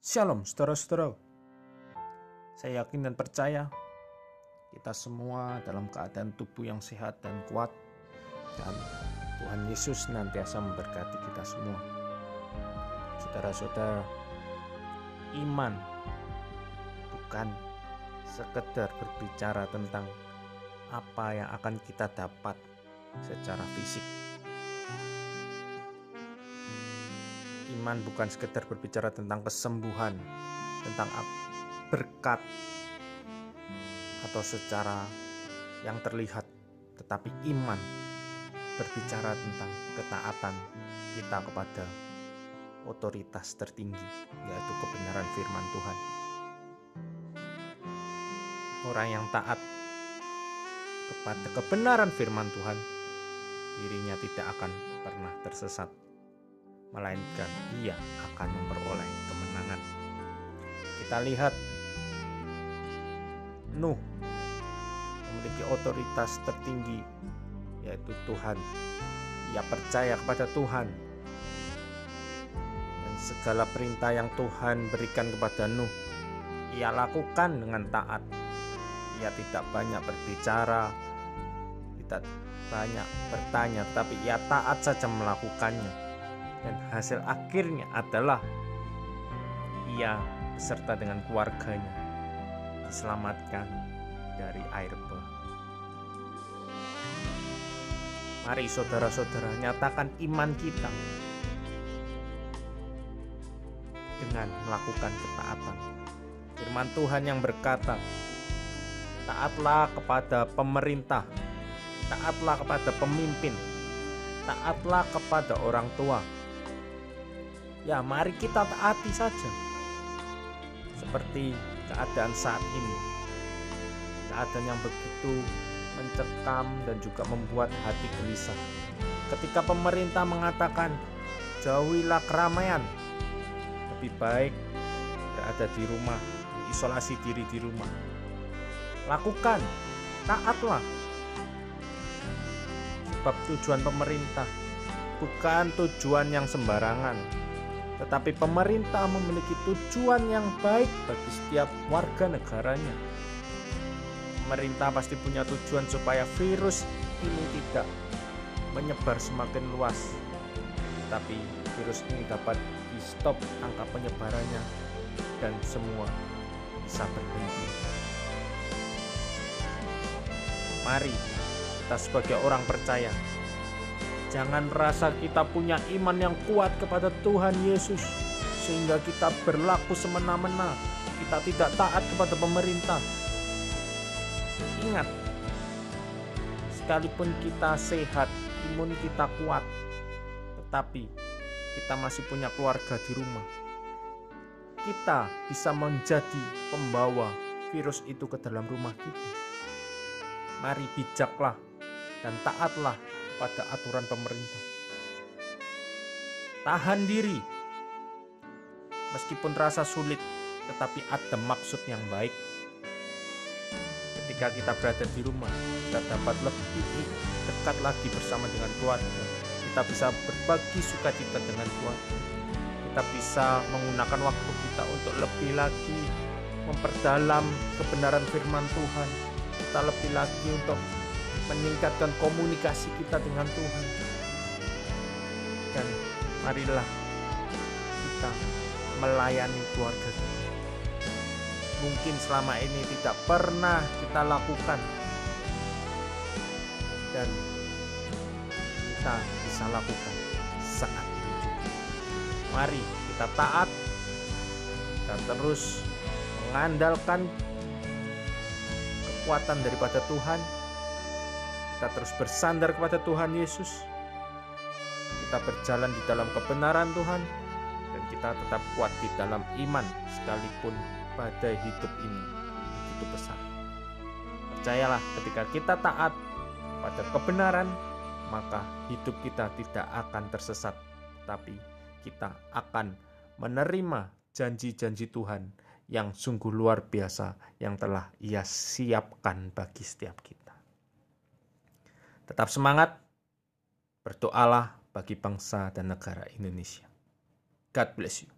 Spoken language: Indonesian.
Shalom saudara-saudara. Saya yakin dan percaya kita semua dalam keadaan tubuh yang sehat dan kuat dan Tuhan Yesus nantiasa memberkati kita semua. Saudara-saudara, iman bukan sekedar berbicara tentang apa yang akan kita dapat secara fisik Iman bukan sekedar berbicara tentang kesembuhan, tentang berkat, atau secara yang terlihat, tetapi iman berbicara tentang ketaatan kita kepada otoritas tertinggi, yaitu kebenaran firman Tuhan. Orang yang taat kepada kebenaran firman Tuhan, dirinya tidak akan pernah tersesat melainkan ia akan memperoleh kemenangan. Kita lihat Nuh memiliki otoritas tertinggi yaitu Tuhan. Ia percaya kepada Tuhan dan segala perintah yang Tuhan berikan kepada Nuh ia lakukan dengan taat. Ia tidak banyak berbicara, tidak banyak bertanya, tapi ia taat saja melakukannya dan hasil akhirnya adalah ia beserta dengan keluarganya diselamatkan dari air bah. Mari saudara-saudara nyatakan iman kita dengan melakukan ketaatan. Firman Tuhan yang berkata, taatlah kepada pemerintah, taatlah kepada pemimpin, taatlah kepada orang tua, Ya, mari kita taati saja. Seperti keadaan saat ini. Keadaan yang begitu mencekam dan juga membuat hati gelisah. Ketika pemerintah mengatakan, "Jauhilah keramaian." Lebih baik berada di rumah, isolasi diri di rumah. Lakukan, taatlah. Sebab tujuan pemerintah bukan tujuan yang sembarangan, tetapi pemerintah memiliki tujuan yang baik bagi setiap warga negaranya. Pemerintah pasti punya tujuan supaya virus ini tidak menyebar semakin luas. Tapi virus ini dapat di stop angka penyebarannya dan semua bisa berhenti. Mari kita sebagai orang percaya Jangan rasa kita punya iman yang kuat kepada Tuhan Yesus sehingga kita berlaku semena-mena. Kita tidak taat kepada pemerintah. Ingat, sekalipun kita sehat, imun kita kuat, tetapi kita masih punya keluarga di rumah. Kita bisa menjadi pembawa virus itu ke dalam rumah kita. Mari bijaklah dan taatlah pada aturan pemerintah. Tahan diri, meskipun terasa sulit, tetapi ada maksud yang baik. Ketika kita berada di rumah, kita dapat lebih dekat lagi bersama dengan keluarga. Kita bisa berbagi sukacita dengan keluarga. Kita bisa menggunakan waktu kita untuk lebih lagi memperdalam kebenaran firman Tuhan. Kita lebih lagi untuk meningkatkan komunikasi kita dengan Tuhan. Dan marilah kita melayani keluarga kita. Mungkin selama ini tidak pernah kita lakukan dan kita bisa lakukan saat ini juga. Mari kita taat dan terus mengandalkan kekuatan daripada Tuhan kita terus bersandar kepada Tuhan Yesus. Kita berjalan di dalam kebenaran Tuhan dan kita tetap kuat di dalam iman sekalipun badai hidup ini begitu besar. Percayalah ketika kita taat pada kebenaran, maka hidup kita tidak akan tersesat, tapi kita akan menerima janji-janji Tuhan yang sungguh luar biasa yang telah Ia siapkan bagi setiap kita. Tetap semangat, berdoalah bagi bangsa dan negara Indonesia. God bless you.